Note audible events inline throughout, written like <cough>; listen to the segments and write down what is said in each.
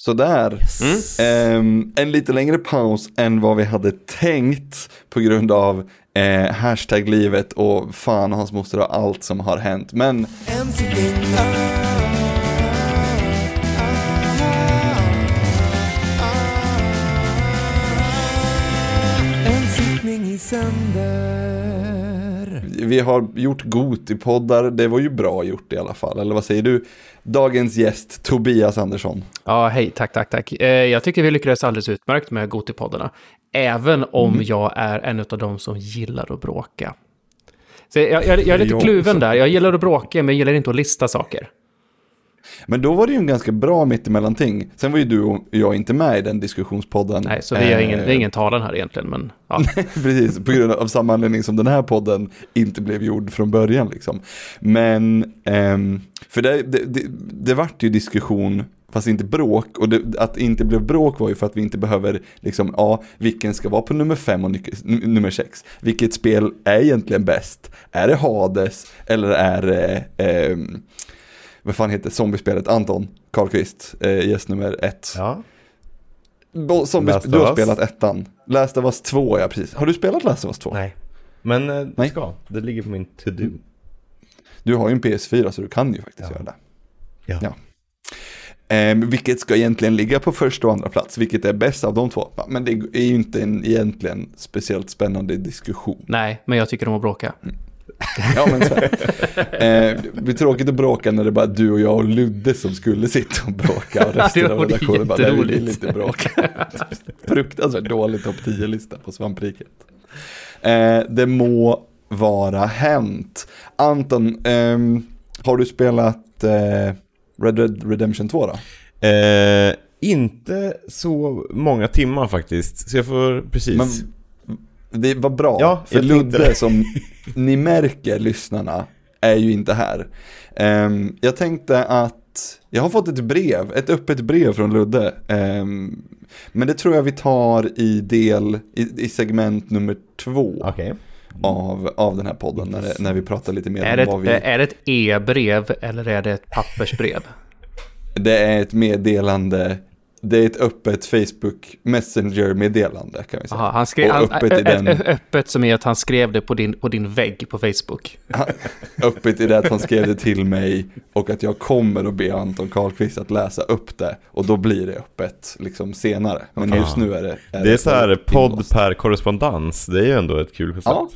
Sådär. Mm. en lite längre paus än vad vi hade tänkt på grund av eh, hashtag livet och fan och hans moster och allt som har hänt. Men... Vi har gjort Goti-poddar, det var ju bra gjort i alla fall, eller vad säger du? Dagens gäst, Tobias Andersson. Ja, hej, tack, tack, tack. Eh, jag tycker vi lyckades alldeles utmärkt med Goti-poddarna. Även om mm. jag är en av de som gillar att bråka. Så jag, jag, jag är lite kluven där. Jag gillar att bråka, men jag gillar inte att lista saker. Men då var det ju en ganska bra mittemellanting. Sen var ju du och jag inte med i den diskussionspodden. Nej, så vi har ingen, vi ingen talan här egentligen. Men, ja. <laughs> Precis, på grund av samma anledning som den här podden inte blev gjord från början. Liksom. Men, ehm, för det, det, det, det vart ju diskussion fast inte bråk. Och det, att det inte blev bråk var ju för att vi inte behöver, liksom, ja, vilken ska vara på nummer fem och nummer sex? Vilket spel är egentligen bäst? Är det Hades eller är det, eh, vad fan heter zombiespelet? Anton Karlqvist, eh, gäst nummer ett. Ja. Zombies, du har spelat ettan. Last of Us 2, ja precis. Har du spelat Last of Us 2? Nej. Men eh, Nej. ska, det ligger på min to-do. Du har ju en PS4 så du kan ju faktiskt ja. göra det. Ja. ja. Eh, vilket ska egentligen ligga på första och andra plats, vilket är bäst av de två. Men det är ju inte en egentligen speciellt spännande diskussion. Nej, men jag tycker om att bråka. Mm. <laughs> Ja, men så <laughs> eh, Det blir tråkigt att bråka när det är bara du och jag och Ludde som skulle sitta och bråka. Och <laughs> resten av redaktionen bara, nej vi vill inte bråka. Fruktansvärt dålig topp 10-lista på svampriket. Eh, det må vara hänt. Anton, eh, har du spelat eh, Red Dead Redemption 2 då? Eh, inte så många timmar faktiskt, så jag får precis. Men, det var bra, ja, för Ludde som ni märker, lyssnarna, är ju inte här. Um, jag tänkte att jag har fått ett brev, ett öppet brev från Ludde. Um, men det tror jag vi tar i del, i, i segment nummer två. Okay. Av, av den här podden, när, det, när vi pratar lite mer är om vad vi... Är det ett e-brev eller är det ett pappersbrev? <laughs> det är ett meddelande det är ett öppet Facebook Messenger-meddelande kan vi säga. Aha, han skrev, han, öppet, i den... öppet som är att han skrev det på din, på din vägg på Facebook. öppet i det att han skrev det till mig och att jag kommer att be Anton Karlqvist att läsa upp det. Och då blir det öppet liksom senare. Men just nu är det... Är det är så här podd per korrespondens. Det är ju ändå ett kul koncept. Ja.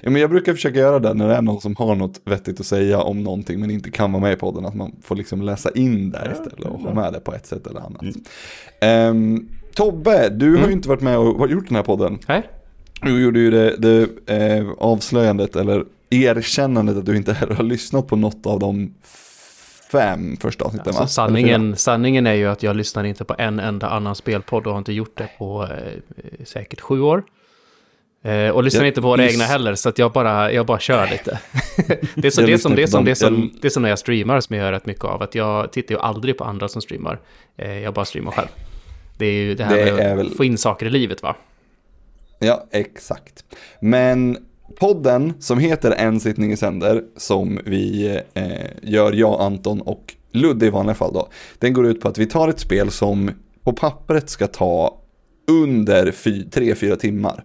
Ja, men jag brukar försöka göra det när det är någon som har något vettigt att säga om någonting men inte kan vara med i podden. Att man får liksom läsa in där istället och ha med det på ett sätt eller annat. Mm. Um, Tobbe, du mm. har ju inte varit med och gjort den här podden. Nej. Du gjorde ju det, det eh, avslöjandet eller erkännandet att du inte har lyssnat på något av de fem första avsnitten alltså, sanningen, sanningen är ju att jag lyssnar inte på en enda annan spelpodd och har inte gjort det på eh, säkert sju år. Eh, och lyssnar jag, inte på våra egna heller, så att jag bara, jag bara kör lite. <laughs> det, är som, det, som, det, som, det, som, det är som när jag streamar, som jag gör rätt mycket av. Att jag tittar ju aldrig på andra som streamar. Eh, jag bara streamar själv. Det är ju det här det med att väl... få in saker i livet, va? Ja, exakt. Men podden som heter En sittning i sänder, som vi eh, gör, jag, Anton och Ludde i vanliga fall då. Den går ut på att vi tar ett spel som på pappret ska ta under 3-4 timmar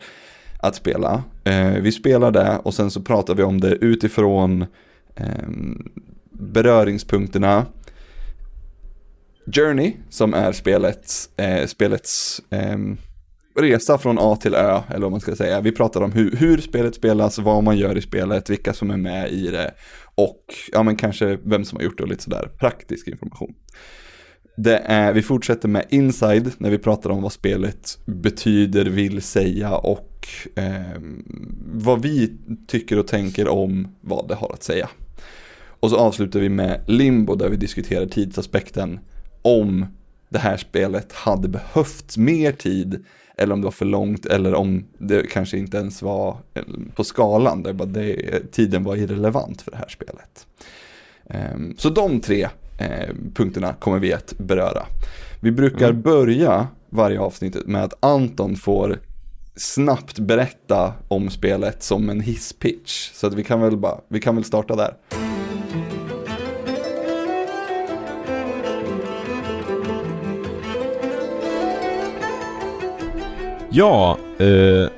att spela. Eh, vi spelar det och sen så pratar vi om det utifrån eh, beröringspunkterna. Journey, som är spelets, eh, spelets ehm, resa från A till Ö, eller vad man ska säga. Vi pratar om hur, hur spelet spelas, vad man gör i spelet, vilka som är med i det och ja, men kanske vem som har gjort det och lite sådär praktisk information. Det är, vi fortsätter med Inside när vi pratar om vad spelet betyder, vill säga och eh, vad vi tycker och tänker om vad det har att säga. Och så avslutar vi med Limbo där vi diskuterar tidsaspekten om det här spelet hade behövt mer tid eller om det var för långt eller om det kanske inte ens var eh, på skalan där bara det, tiden var irrelevant för det här spelet. Ehm, så de tre Eh, punkterna kommer vi att beröra. Vi brukar mm. börja varje avsnitt med att Anton får snabbt berätta om spelet som en hisspitch. Så att vi kan väl bara, vi kan väl starta där. Ja, eh,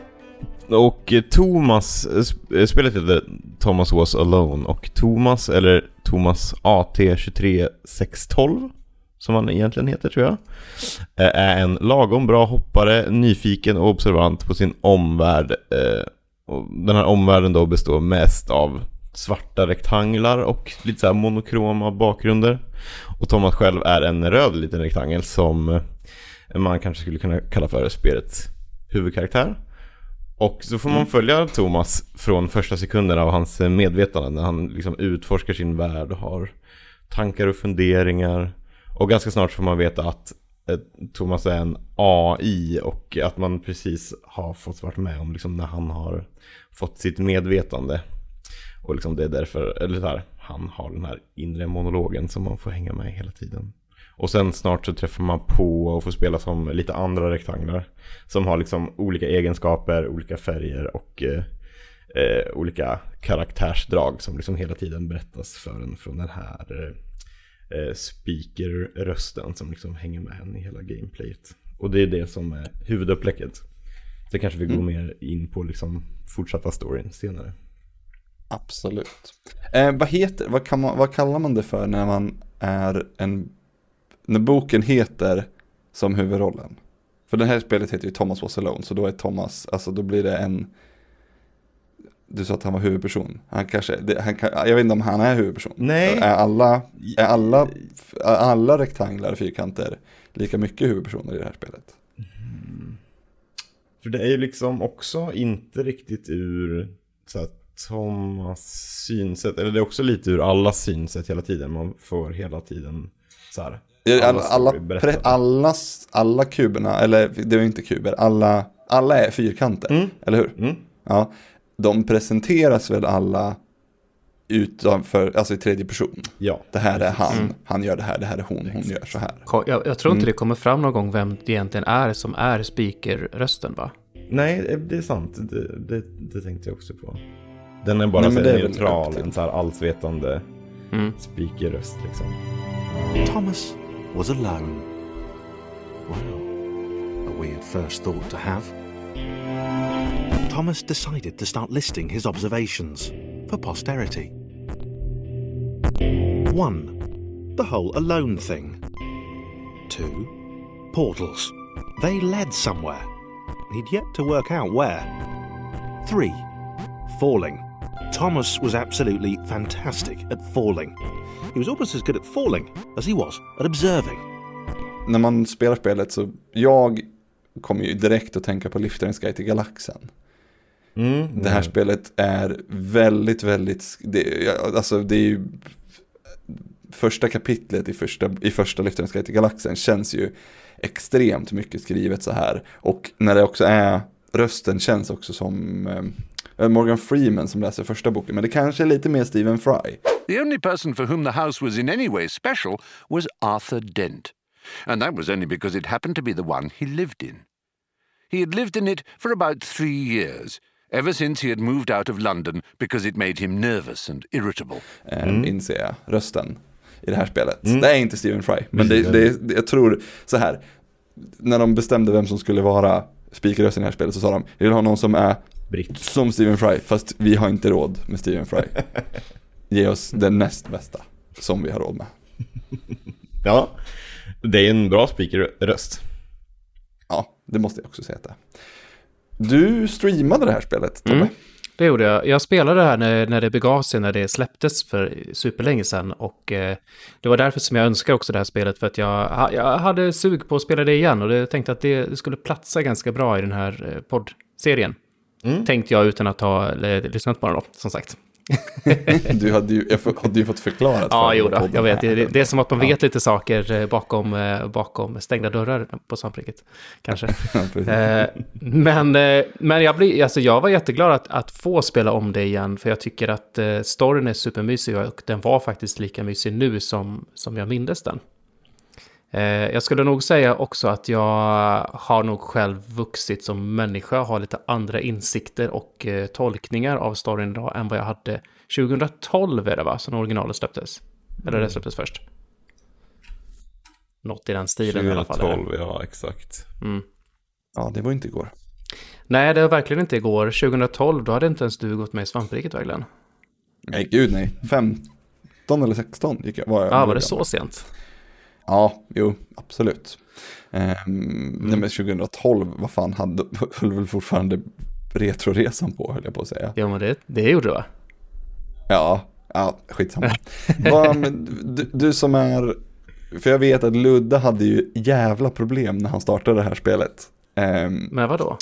och eh, Thomas, eh, eh, spelet heter Thomas Was Alone och Thomas, eller Thomas AT23612 som han egentligen heter tror jag, är en lagom bra hoppare, nyfiken och observant på sin omvärld. Och den här omvärlden då består mest av svarta rektanglar och lite så här monokroma bakgrunder. Och Thomas själv är en röd liten rektangel som man kanske skulle kunna kalla för spelets huvudkaraktär. Och så får man mm. följa Thomas från första sekunden av hans medvetande när han liksom utforskar sin värld och har tankar och funderingar. Och ganska snart får man veta att eh, Thomas är en AI och att man precis har fått vara med om liksom när han har fått sitt medvetande. Och liksom det är därför, eller så här, han har den här inre monologen som man får hänga med hela tiden. Och sen snart så träffar man på och får spela som lite andra rektanglar. Som har liksom olika egenskaper, olika färger och eh, eh, olika karaktärsdrag som liksom hela tiden berättas för en från den här eh, eh speaker-rösten som liksom hänger med en i hela gameplayet. Och det är det som är huvudupplägget. Det kanske vi går mm. mer in på liksom fortsatta storyn senare. Absolut. Eh, vad, heter, vad, man, vad kallar man det för när man är en när boken heter som huvudrollen. För det här spelet heter ju Thomas Was Alone, så då är Thomas, alltså då blir det en du sa att han var huvudperson. Han kanske, det, han jag vet inte om han är huvudperson. Nej. Är alla, är alla, är alla rektanglar, fyrkanter, lika mycket huvudpersoner i det här spelet? Mm. För det är ju liksom också inte riktigt ur så att Thomas synsätt, eller det är också lite ur alla synsätt hela tiden. Man får hela tiden så här, alla, alla, alla, alla kuberna, eller det är inte kuber, alla, alla är fyrkanter, mm. eller hur? Mm. Ja, de presenteras väl alla utanför, alltså i tredje person. Ja. Det här är han, mm. han gör det här, det här är hon, hon gör så här. Jag, jag tror inte mm. det kommer fram någon gång vem det egentligen är som är speaker-rösten va? Nej, det är sant. Det, det, det tänkte jag också på. Den är bara Nej, så neutral, en så här allsvetande mm. speaker-röst liksom. Thomas was alone. Well, a weird first thought to have. Thomas decided to start listing his observations for posterity. 1. The whole alone thing. 2. Portals. They led somewhere. He'd yet to work out where. 3. Falling. Thomas was absolutely fantastic at falling. He was almost as good at falling as he was at observing. När man spelar spelet så, jag kommer ju direkt att tänka på Liftarens guide till galaxen. Mm, det här mm. spelet är väldigt, väldigt, det, alltså det är ju första kapitlet i första, i första Liftarens guide till galaxen känns ju extremt mycket skrivet så här. Och när det också är, rösten känns också som Eh, Morgan Freeman som läser första boken, men det kanske är lite mer Stephen Fry. The only person for whom the house was in any way special was Arthur Dent. And that was only because it happened to be the one he lived in. He had lived in it for about three years, ever since he had moved out of London because it made him nervous and irritable. Eh, mm. Inser jag, rösten i det här spelet. Mm. Det är inte Stephen Fry, men det, det, jag tror så här, när de bestämde vem som skulle vara speakerrösten i det här spelet så sa de, vi vill ha någon som är britt. Som Stephen Fry, fast vi har inte råd med Stephen Fry. <laughs> Ge oss den näst bästa som vi har råd med. <laughs> ja, det är en bra speakerröst. Ja, det måste jag också säga att det Du streamade det här spelet, Tobbe. Mm, det gjorde jag. Jag spelade det här när, när det begav sig, när det släpptes för superlänge sedan. Och eh, det var därför som jag önskar också det här spelet, för att jag, jag hade sug på att spela det igen. Och jag tänkte att det skulle platsa ganska bra i den här eh, poddserien. Mm. Tänkte jag utan att ha lyssnat på den då, som sagt. <laughs> du hade ju, jag hade ju fått förklarat. Ja, jo då, jag vet. Det, det är som att man vet lite saker eh, bakom, eh, bakom stängda dörrar på svampriket. Kanske. <laughs> Eh, men men jag, blir, alltså jag var jätteglad att, att få spela om det igen. För jag tycker att storyn är supermysig och den var faktiskt lika mysig nu som, som jag mindes den. Eh, jag skulle nog säga också att jag har nog själv vuxit som människa, har lite andra insikter och eh, tolkningar av storyn idag än vad jag hade 2012 är det va, som originalet släpptes. Eller det mm. släpptes först. Något i den stilen 2012, i alla fall. 2012, ja exakt. Mm. Ja, det var inte igår. Nej, det var verkligen inte igår. 2012, då hade inte ens du gått med i svampriket verkligen. Nej, gud nej. 15 eller 16 gick jag. Var jag Ja, var det så sent? Ja, jo, absolut. Ehm, Nej, men 2012, vad fan, hade, höll väl fortfarande Retroresan på, höll jag på att säga. Ja, men det, det gjorde du va? Ja, ja skitsamma. <laughs> Vad, men, du, du som är, för jag vet att Ludde hade ju jävla problem när han startade det här spelet. Ehm, Men vadå?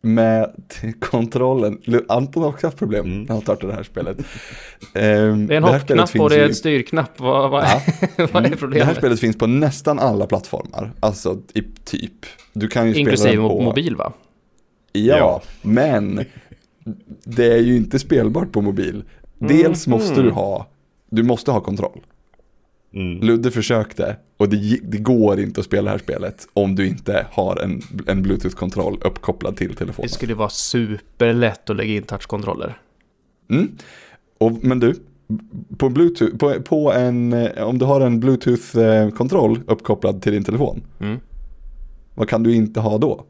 Med kontrollen. Anton har också haft problem Mm. när han startade det här spelet. <laughs> Ehm, Det är en hoppknapp och finns det är en styrknapp. Vad, vad, Ja. <laughs> vad är Det här problemet? spelet finns på nästan alla plattformar, alltså i typ. Du kan ju spela Inklusive den på... mo- mobil va? Ja, Ja. men det är ju inte spelbart på mobil. Dels Mhm. måste du ha, du måste ha kontroll. Mm. Ludde försökte och det, det går inte att spela det här spelet om du inte har en, en bluetooth-kontroll uppkopplad till Det telefonen. skulle vara superlätt att lägga in touchkontroller. Mm. Och, men du, på bluetooth, på, på en, eh, om du har en bluetooth-kontroll uppkopplad till din telefon, Mm. vad kan du inte ha då?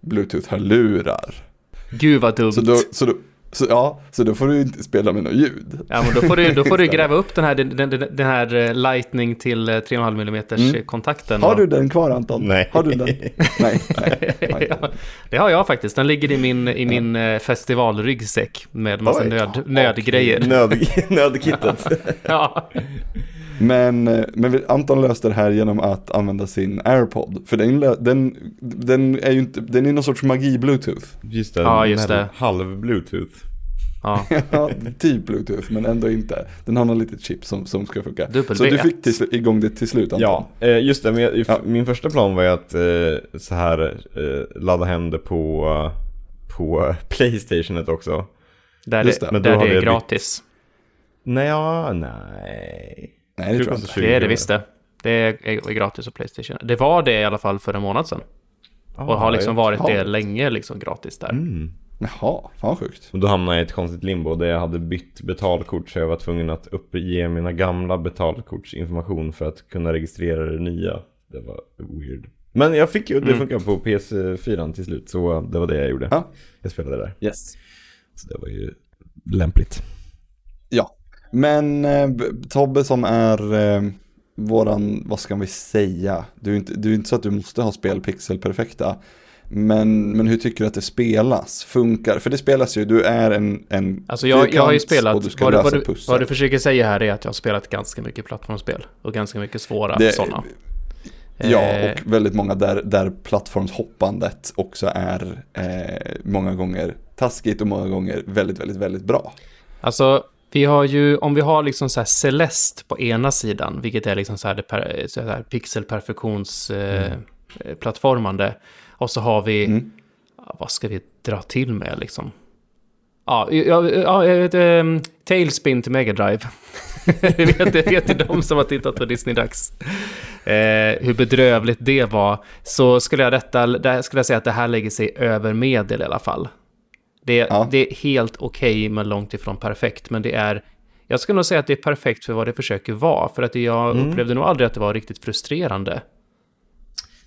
Bluetooth-hörlurar. Gud vad dumt. Så då, så, då, så, ja, så då får du inte spela med något ljud. Ja, men då får du, då får du <laughs> gräva upp den här, den, den, den här eh, lightning till eh, 3,5 mm Mm. kontakten. Har du den kvar Anton? Nej. Har du den? <laughs> Nej. nej, <laughs> nej. ja, det har jag faktiskt. Den ligger i min, i min eh, festivalryggsäck med massa Oj. nöd, nödgrejer. Nöd, nödkittet. Ja. Men, eh, men Anton löste det här genom att använda sin AirPod. För den, den, den är ju inte, den är någon sorts magi-bluetooth. Just det. Ja, just det. Halv bluetooth. ja. <laughs> Ja, typ bluetooth, men ändå inte. Den har något litet chip som, som ska funka. Dubbel Så du V1. fick till, igång det till slut Anton? Ja, eh, just det. Men jag, Ja. Min första plan var ju att eh, så här ladda hem det på, på <laughs> Playstationet också. Där, det, det, men då där det är gratis. Nej, ja, nej. Nej, det tror jag inte. Det är det visst det. Det är, gratis på Playstation. Det var det i alla fall för en månad sedan. Och har liksom varit det länge liksom gratis där. Mm. Jaha, fan vad sjukt. Och då hamnade jag i ett konstigt limbo där jag hade bytt betalkort så jag var tvungen att uppge mina gamla betalkortsinformation för att kunna registrera det nya. Det var weird. Men jag fick ju, det Mm. funkar på PS4 till slut så det var det jag gjorde. Ja. Jag spelade där. Yes. Så det var ju lämpligt. Men eh, Tobbe som är eh, våran, vad ska vi säga, du är, inte, du är inte så att du måste ha spel pixelperfekta. Men, men hur tycker du att det spelas? Funkar? För det spelas ju, du är en, en Alltså jag, jag har ju spelat, och du ska vad, lösa vad, du, vad du försöker säga här är att jag har spelat ganska mycket plattformsspel. Och ganska mycket svåra Det- sådana. Ja, Eh, och väldigt många där, där plattformshoppandet också är eh, många gånger taskigt och många gånger väldigt, väldigt, väldigt bra. Alltså, vi har ju, om vi har liksom så här Celeste på ena sidan, vilket är liksom så här, det per, så här pixelperfektionsplattformande. Eh, och så har vi, Mm. ja, vad ska vi dra till med liksom? Ja, ja, ja jag vet, um, Tailspin till Mega Drive. <laughs> jag vet, jag vet ju de som har tittat på Disney-dags. Eh, hur bedrövligt det var. Så skulle jag, detta, skulle jag säga att det här lägger sig över medel i alla fall. Det, Ja. det är helt okej, men långt ifrån perfekt. Men det är, jag skulle nog säga att det är perfekt för vad det försöker vara. För att jag Mm. upplevde nog aldrig att det var riktigt frustrerande.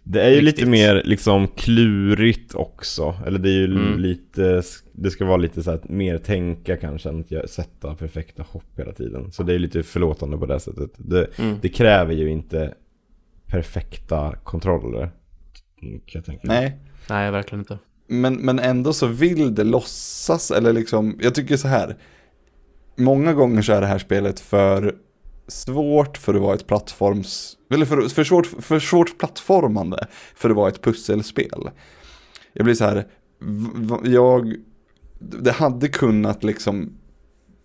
Det är ju Riktigt. lite mer liksom klurigt också. Eller det är ju Mm. lite, det ska vara lite så här mer tänka kanske än att sätta perfekta hopp hela tiden. Så det är lite förlåtande på det sättet. Det, Mm. det kräver ju inte perfekta kontroller. Kan jag tänka. mig. Nej, Nej, verkligen inte. Men, men ändå så vill det låtsas, eller liksom, jag tycker så här. Många gånger så är det här spelet för svårt för att vara ett plattforms, eller för, för, svårt, för svårt plattformande för att vara ett pusselspel. Jag blir så här, jag, det hade kunnat liksom,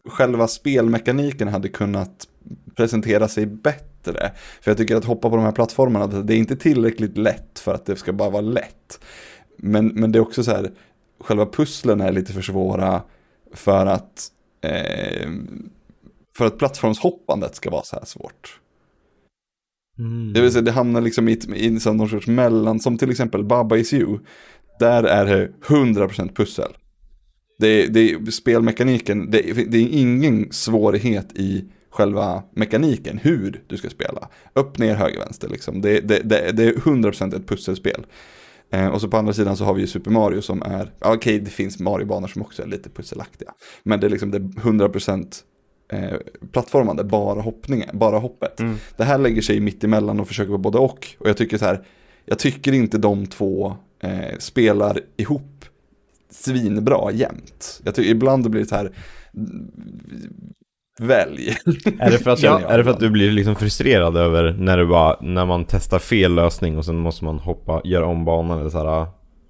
själva spelmekaniken hade kunnat presentera sig bättre. För jag tycker att hoppa på de här plattformarna, det är inte tillräckligt lätt för att det ska bara vara lätt. Men, men det är också så här, själva pusslen är lite för svåra för att, eh, för att plattformshoppandet ska vara så här svårt. Mm. Det vill säga det hamnar liksom i, i någon sorts mellan, som till exempel Baba Is You. Där är det 100% pussel. Det är, det spelmekaniken, det är, det är ingen svårighet i själva mekaniken, hur du ska spela. Upp, ner, höger, vänster liksom. Det, det, det, det är 100% ett pusselspel. Eh, och så på andra sidan så har vi ju Super Mario som är, okej det finns Mario-banor som också är lite pusselaktiga. Men det är liksom det är 100% eh, plattformande, bara hoppningen, bara hoppet. Mm. Det här lägger sig mitt emellan och försöker vara både och. Och jag tycker så här, jag tycker inte de två eh, spelar ihop svinbra jämt. Jag tycker ibland blir det så här, välj. Är det för att, <laughs> jag är det för att du blir liksom frustrerad över när, du bara, när man testar fel lösning och sen måste man hoppa, göra om banan eller så här,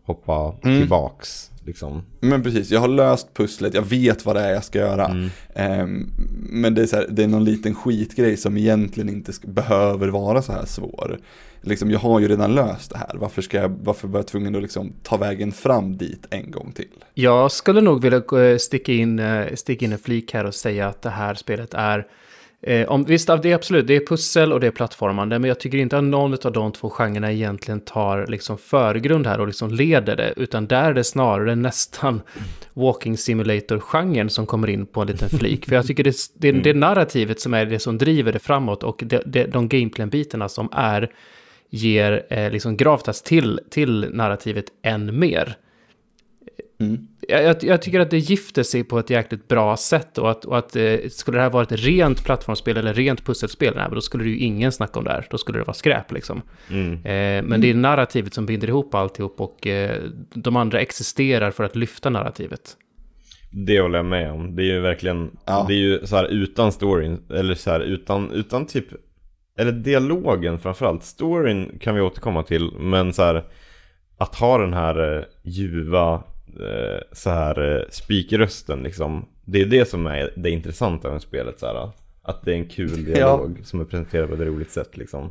hoppa Mm. tillbaks liksom? Men precis, jag har löst pusslet, jag vet vad det är jag ska göra. Mm. Ehm, men det är, så här, det är någon liten skitgrej som egentligen inte ska, behöver vara så här svår. Liksom, jag har ju redan löst det här, varför, ska jag, varför var jag tvungen att liksom ta vägen fram dit en gång till? Jag skulle nog vilja eh, sticka in, eh, sticka in en flik här och säga att det här spelet är... Eh, om, visst, det är absolut, det är pussel och det är plattformande, men jag tycker inte att någon av de två genrerna egentligen tar liksom förgrund här och liksom leder det, utan där är det snarare nästan walking simulator-genren som kommer in på en liten flik. För jag tycker det, det, det är narrativet som är det som driver det framåt och det, det, de gameplay-bitarna som är ger eh, liksom gravitas till, till narrativet än mer Mm. Jag, jag, tycker att det gifter sig på ett jäkligt bra sätt och att, och att eh, skulle det här vara ett rent plattformsspel eller rent pusselspel, nej, men då skulle det ju ingen snacka om det här. Då skulle det vara skräp liksom. Mm. Eh, men det är narrativet som binder ihop alltihop och eh, de andra existerar för att lyfta narrativet. Det håller jag med om. Det är ju verkligen, Ja. det är ju så här utan storyn, eller så här utan, utan typ, eller dialogen framförallt. Storyn kan vi återkomma till, men så här att ha den här eh, ljuva, så här eh, speakerrösten liksom. Det är det som är det intressanta med spelet så här. Att det är en kul dialog som är presenterad på ett roligt sätt liksom.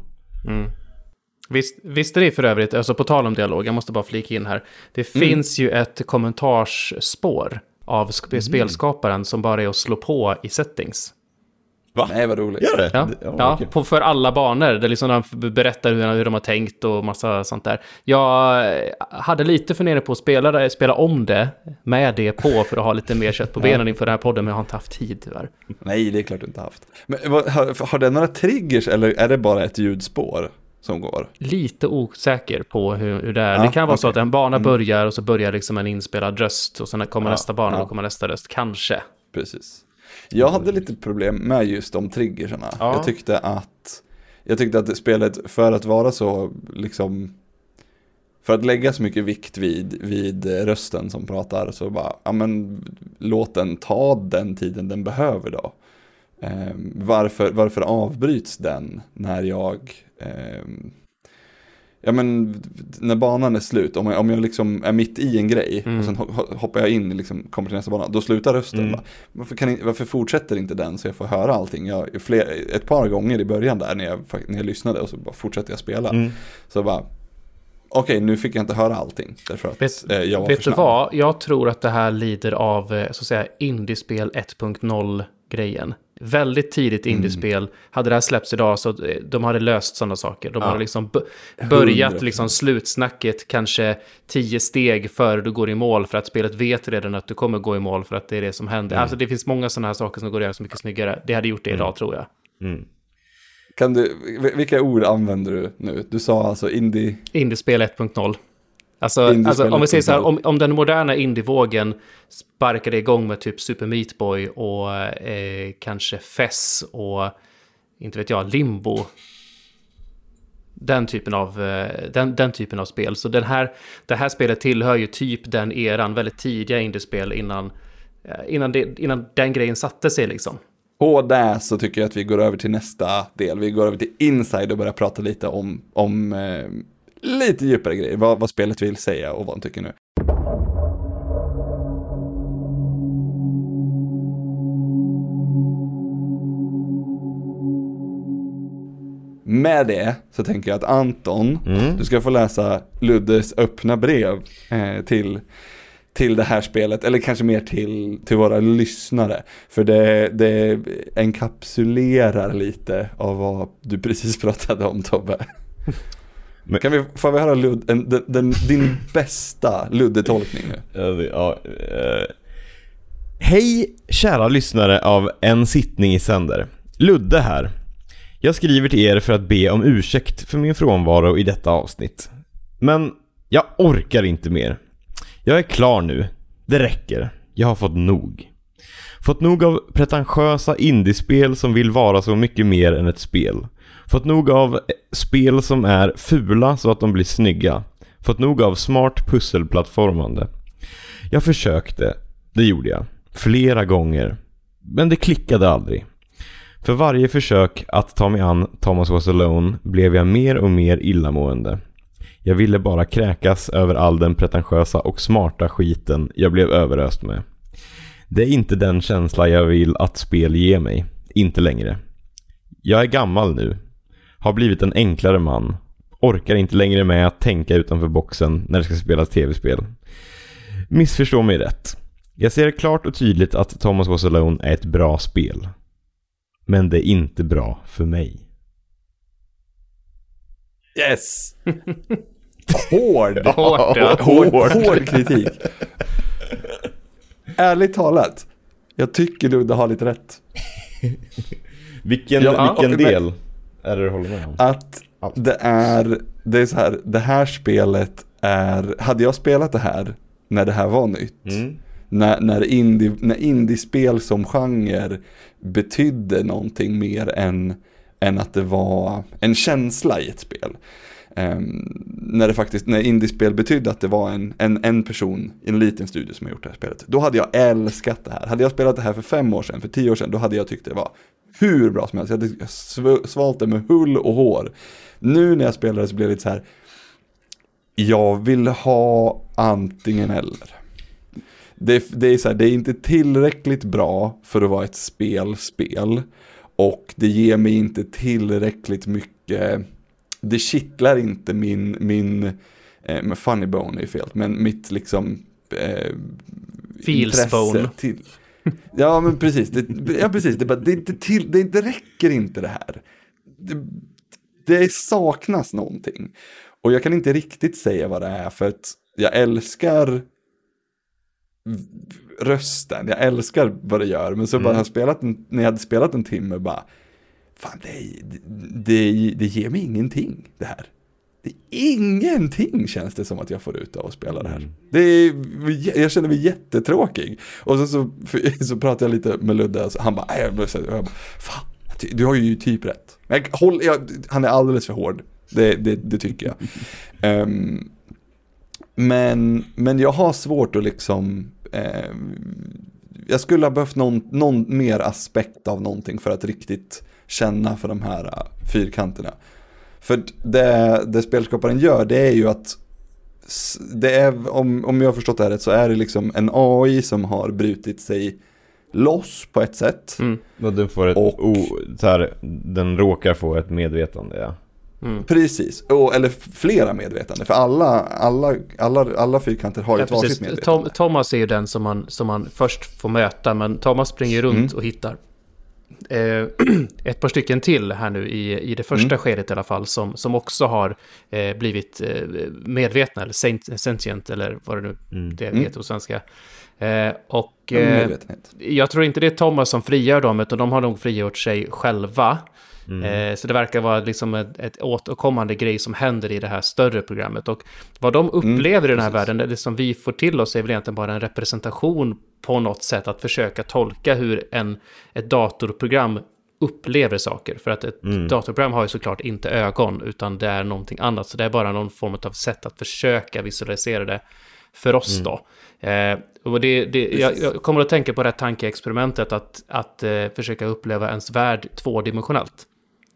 Visst, visste ni för övrigt, alltså på tal om dialog, jag måste bara flika in här. Det finns ju ett kommentarsspår av sk- spelskaparen som bara är att slå på i settings. Va? Nej vad roligt. Gör det? Ja, ja okej. på, för alla banor. Det är liksom de berättar hur, hur de har tänkt och massa sånt där. Jag eh, hade lite funderingar på att spela, spela om det med det på för att ha lite mer kött på benen inför den här podden, men jag har inte haft tid tyvärr. Nej, det är klart du inte haft. Men vad, har, har den några triggers eller är det bara ett ljudspår som går? Lite osäker på hur, hur det är. Ja, det kan vara så okej. att en bana börjar och så börjar liksom en inspelad röst och sen kommer Ja, nästa bana och ja. kommer nästa röst. Kanske. Precis. Jag hade lite problem med just de triggerserna. Ja. Jag tyckte att jag tyckte att spelet för att vara så liksom för att lägga så mycket vikt vid, vid rösten som pratar så bara, ja men låt den ta den tiden den behöver då. Ehm, varför, varför avbryts den när jag, ehm, ja men när banan är slut, om jag, om jag liksom är mitt i en grej Mm. och sen ho- ho- hoppar jag in, liksom, kommer till nästa bana, då slutar rösten. Mm. Varför, kan, varför fortsätter inte den så jag får höra allting? Jag, fler, ett par gånger i början där när jag, när jag lyssnade och så bara fortsätter jag spela. Mm. Så bara, okej nu fick jag inte höra allting därför att Vet, eh, jag var vet du vad? Jag tror att det här lider av, eh, så att säga, indiespel 1.0-grejen. Väldigt tidigt Mm. indiespel. Hade det här släppts idag så eh, de hade löst sådana saker. De Ja. hade liksom börjat 100%. liksom slutsnacket kanske tio steg före du går i mål för att spelet vet redan att du kommer gå i mål för att det är det som händer. Mm. Alltså det finns många sådana här saker som går att göra så mycket snyggare. Det hade gjort det idag tror jag. Mm. Kan du, vil- vilka ord använder du nu? Du sa alltså indie, Indiespel 1.0. Alltså, alltså om vi säger så här, 1.0. om, om den moderna indievågen sparkade igång med typ Super Meat Boy och eh, kanske Fess och inte vet jag, Limbo. Den typen av, eh, den, den typen av spel. Så den här, det här spelet tillhör ju typ den eran, väldigt tidiga indiespel innan, eh, innan, det, innan den grejen satte sig liksom. på det så tycker jag att vi går över till nästa del. Vi går över till Inside och börjar prata lite om, om eh, lite djupare grejer. Vad, vad spelet vill säga och vad han tycker nu. Med det så tänker jag att Anton, Mm. du ska få läsa Luddes öppna brev eh, till, till det här spelet, eller kanske mer till, till våra lyssnare. För det, det enkapsulerar lite av vad du precis <laughs> pratade om Tobbe. Men- Kan vi, får vi höra Ludd, en, den, den, din bästa Ludde-tolkning nu? Ja, eh. Hej kära lyssnare av En sittning i sänder. Ludde här. Jag skriver till er för att be om ursäkt för min frånvaro i detta avsnitt. Men Jag orkar inte mer. Jag är klar nu. Det räcker. Jag har fått nog. Fått nog av pretentiösa indiespel som vill vara så mycket mer än ett spel. Fått nog av spel som är fula så att de blir snygga. Fått nog av smart pusselplattformande. Jag försökte, det gjorde jag, flera gånger. Men det klickade aldrig. För varje försök att ta mig an Thomas Was Alone blev jag mer och mer illamående. Jag ville bara kräkas över all den pretentiösa och smarta skiten jag blev överöst med. Det är inte den känsla jag vill att spel ger mig. Inte längre. Jag är gammal nu. Har blivit en enklare man. Orkar inte längre med att tänka utanför boxen när det ska spelas tv-spel. Missförstå mig rätt. Jag ser klart och tydligt att Thomas Was Alone är ett bra spel. Men det är inte bra för mig. Yes! <laughs> Hård! <laughs> Hårt, ja. <laughs> hård, hård kritik. Ärligt talat, jag tycker Ludde har lite rätt. Vilken, Ja, vilken men- del är det du håller med om? Att Allt. det är, det är så här, det här spelet är, hade jag spelat det här när det här var nytt, Mm. när, när, indie, när indiespel som genre betydde någonting mer än, än att det var en känsla i ett spel. Ehm, när det faktiskt, när indiespel betydde att det var en, en, en person i en liten studio som har gjort det här spelet. Då hade jag älskat det här. Hade jag spelat det här för fem år sedan, för tio år sedan, då hade jag tyckt det var hur bra som helst. Jag hade sv- svalt det med hull och hår. Nu när jag spelar det så blir det lite så här, jag vill ha antingen eller. Det, det, är så här, det är inte tillräckligt bra för att vara ett spelspel. Och det ger mig inte tillräckligt mycket, det kittlar inte min, min eh, funny bone är ju fel, men mitt liksom eh, Feels bone. Till, ja men precis, det, ja, precis. Det, bara- det, inte till, det, det räcker inte det här. Det, det saknas någonting. Och jag kan inte riktigt säga vad det är för att jag älskar rösten, jag älskar vad det gör. Men så bara har jag spelat en, när jag hade spelat en timme bara, fan det, det, det ger mig ingenting det här. Det är ingenting känns det som att jag får ut av att spela det här. Det är, jag känner mig jättetråkig. Och sen så, <laughs> så pratade jag lite med Ludde, och så han bara, "Nej, jag, så- bara fan, du har ju typ rätt. Jag, håll, jag, han är alldeles för hård, det, det, det tycker jag. <laughs> Ehm, men, men jag har svårt att liksom, ehm, jag skulle ha behövt någon, någon mer aspekt av någonting för att riktigt känna för de här uh, fyrkanterna. För det, det spelskaparen gör det är ju att det är, om, om jag har förstått det här rätt så är det liksom en AI som har brutit sig loss på ett sätt. Mm. Och den får ett, Och- o, så här, den råkar få ett medvetande ja. Mm. Precis, och, eller flera medvetande. För alla, alla, alla, alla fyrkanter har ju Ja, ett varsitt medvetande. Tom, Thomas är ju den som man, som man först får möta, men Thomas springer ju runt Mm. och hittar eh, <clears throat> ett par stycken till här nu i, i det första Mm. skedet i alla fall, som, som också har eh, blivit eh, medvetna, eller sent- sentient, eller vad det nu Mm. det Mm. heter på svenska. Eh, och eh, jag tror inte det är Thomas som frigör dem, utan de har nog frigjort sig själva. Mm. Eh, så det verkar vara liksom ett, ett återkommande grej som händer i det här större programmet. Och vad de upplever i den här Mm, precis. världen, det som vi får till oss är väl egentligen bara en representation på något sätt att försöka tolka hur en, ett datorprogram upplever saker. För att ett Mm. datorprogram har ju såklart inte ögon, utan det är någonting annat. Så det är bara någon form av sätt att försöka visualisera det för oss Mm. då. Eh, och det, det, jag, jag kommer att tänka på det här tankeexperimentet att, att eh, försöka uppleva ens värld tvådimensionellt.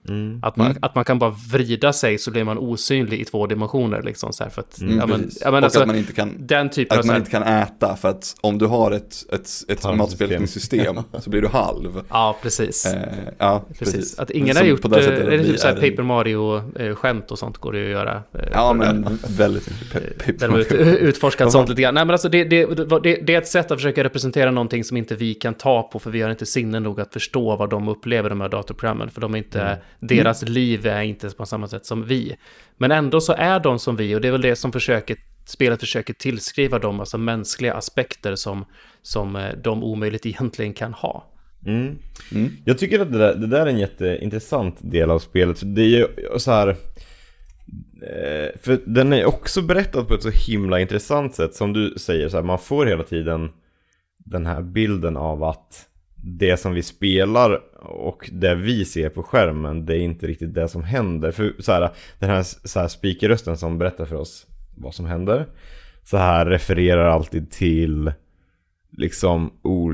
Mm. Att man, Mm. att man kan bara vrida sig så blir man osynlig i två dimensioner. Liksom, så här, för att, Mm, ja, men, precis. ja, men och alltså, att man inte kan den typen av... att man här, inte kan äta för att om du har ett, ett, ett Tarmsystem. matsmältningssystem <laughs> så blir du halv. ja, precis. Eh, ja, Precis. Att ingen Som har gjort... på det eh, sättet Är det vi typ så här är- Paper Mario-skämt och sånt går det ju att göra. eh, Ja, men väldigt mycket Där de ut, <laughs> utforskat sånt lite grann. Nej, men alltså det, det, det, det är ett sätt att försöka representera någonting som inte vi kan ta på, för vi har inte sinnen nog att förstå vad de upplever, de här datorprogrammen. För de är inte, deras liv är inte på samma sätt som vi. Men ändå så är de som vi, och det är väl det som försöker, spelet försöker tillskriva dem, alltså mänskliga aspekter som, som eh, de omöjligt <laughs> egentligen kan ha. Mm. Mm. Jag tycker att det där, det där är en jätteintressant del av spelet. Det är ju så här... Eh, för den är också berättad på ett så himla intressant sätt. Som du säger, så här, man får hela tiden den här bilden av att det som vi spelar och det vi ser på skärmen, det är inte riktigt det som händer. För så här, den här, så här speakerrösten som berättar för oss vad som händer, så här refererar alltid till liksom,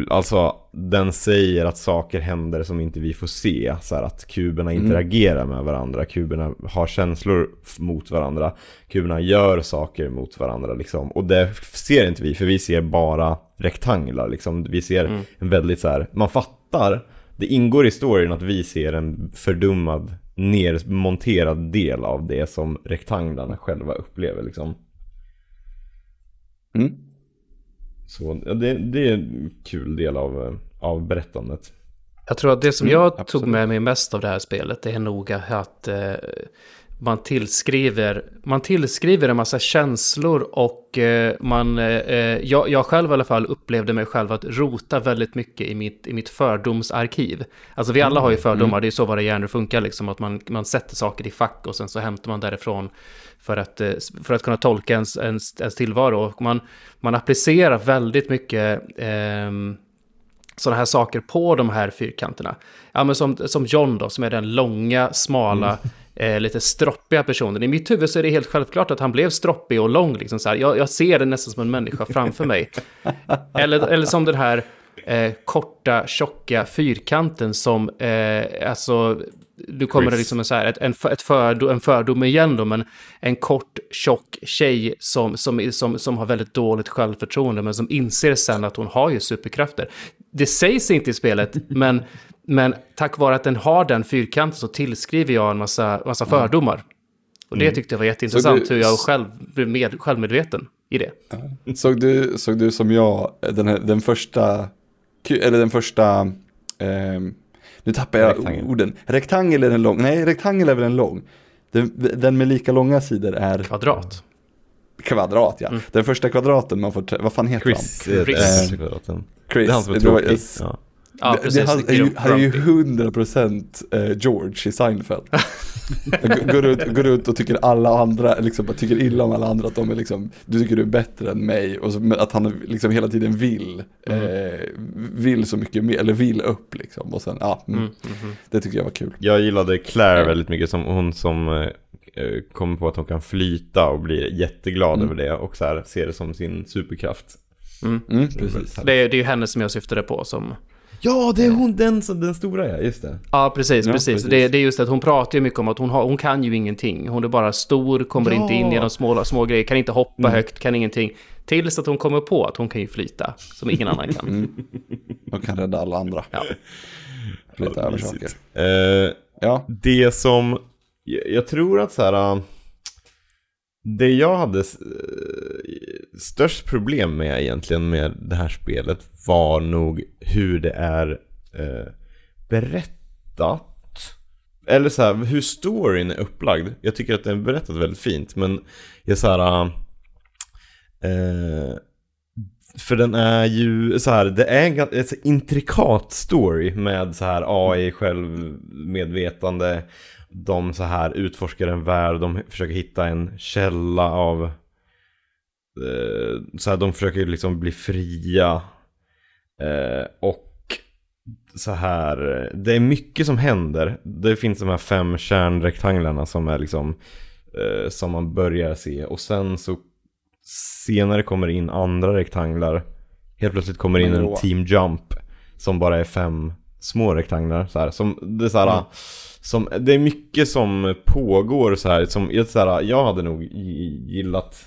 alltså den säger att saker händer som inte vi får se. Så här att kuberna mm. interagerar med varandra, kuberna har känslor mot varandra, kuberna gör saker mot varandra liksom. Och det ser inte vi, för vi ser bara rektanglar liksom. Vi ser mm. en väldigt så här, man fattar, det ingår i storyn att vi ser en fördummad, nermonterad del av det som rektanglarna själva upplever liksom. Mm. Så ja, det, det, är en kul del av, av berättandet. Jag tror att det som jag mm, tog med mig mest av det här spelet är nog att eh, man tillskriver, man tillskriver en massa känslor och eh, man, eh, jag, jag själv i alla fall upplevde mig själv att rota väldigt mycket i mitt, i mitt fördomsarkiv. Alltså vi alla har ju mm, fördomar, mm. det är så våra hjärnor funkar liksom, att man, man sätter saker i fack och sen så hämtar man därifrån för att, eh, för att kunna tolka ens, ens, ens tillvaro. Och man, man applicerar väldigt mycket eh, sådana här saker på de här fyrkanterna. Ja, men som, som John då, som är den långa, smala, mm. Eh, lite stroppiga personen. I mitt huvud så är det helt självklart att han blev stroppig och lång. Liksom så här. Jag, jag ser det nästan som en människa framför mig. <laughs> eller, eller som den här eh, korta, tjocka fyrkanten som, eh, alltså, nu kommer det liksom en, så här, ett, en, ett fördom, en fördom igen då, men en kort, tjock tjej som, som, som, som har väldigt dåligt självförtroende, men som inser sen att hon har ju superkrafter. Det sägs inte i spelet, men, men tack vare att den har den fyrkanten så tillskriver jag en massa, massa mm. fördomar. Och det mm. tyckte jag var jätteintressant, du, hur jag själv blev med, självmedveten i det. Såg du, såg du som jag, den, här, den första eller den första, eh, nu tappar jag rektangel. orden. Rektangel är den lång, nej rektangel är väl en lång. Den, den med lika långa sidor är Kvadrat. Kvadrat ja. Mm. Den första kvadraten man får, vad fan heter Chris, han? Chris. Eh, Chris. Det är han som är tråkig. Ja. Ja, precis. Det, han, är ju, han är ju 100% eh, George i Seinfeld. <laughs> går, runt, går runt och tycker alla andra, liksom, tycker illa om alla andra, att de är liksom, du tycker du är bättre än mig. Och så, att han liksom hela tiden vill, mm. eh, vill så mycket mer, eller vill upp liksom. Och sen, ja, mm, mm, mm. det tycker jag var kul. Jag gillade Claire väldigt mycket, som hon som eh, eh kommer på att hon kan flyta och blir jätteglad mm. över det och så här, ser det som sin superkraft. Mm. Mm, precis. Det, är, det är ju henne som jag syftade på som Ja, det är hon, den, den stora ja, just det. Ja, precis, ja, precis. precis. Det, det, är just det att hon pratar ju mycket om att hon, har, hon kan ju ingenting. Hon är bara stor, kommer ja. inte in genom små, små grejer, kan inte hoppa mm. högt, kan ingenting. Tills att hon kommer på att hon kan ju flyta, som ingen annan kan. Mm. Och kan rädda alla andra. Ja. Flyta över saker. Uh, ja. Det som, jag tror att så här... Det jag hade eh, störst problem med egentligen med det här spelet var nog hur det är eh, berättat. Eller så här, hur storyn är upplagd. Jag tycker att den är berättat väldigt fint, men jag så här... Eh, för den är ju så här, det är en ganska intrikat story med så här AI självmedvetande. De så här utforskar en värld, de försöker hitta en källa av eh, så här, de försöker liksom bli fria eh, och så här, det är mycket som händer. Det finns de här fem kärnrektanglarna som är liksom eh, som man börjar se och sen så senare kommer in andra rektanglar. Helt plötsligt kommer in en team jump som bara är fem små rektanglar. Så här, som, det, är så här, mm. som, det är mycket som pågår så här. Som, så här, jag hade nog gillat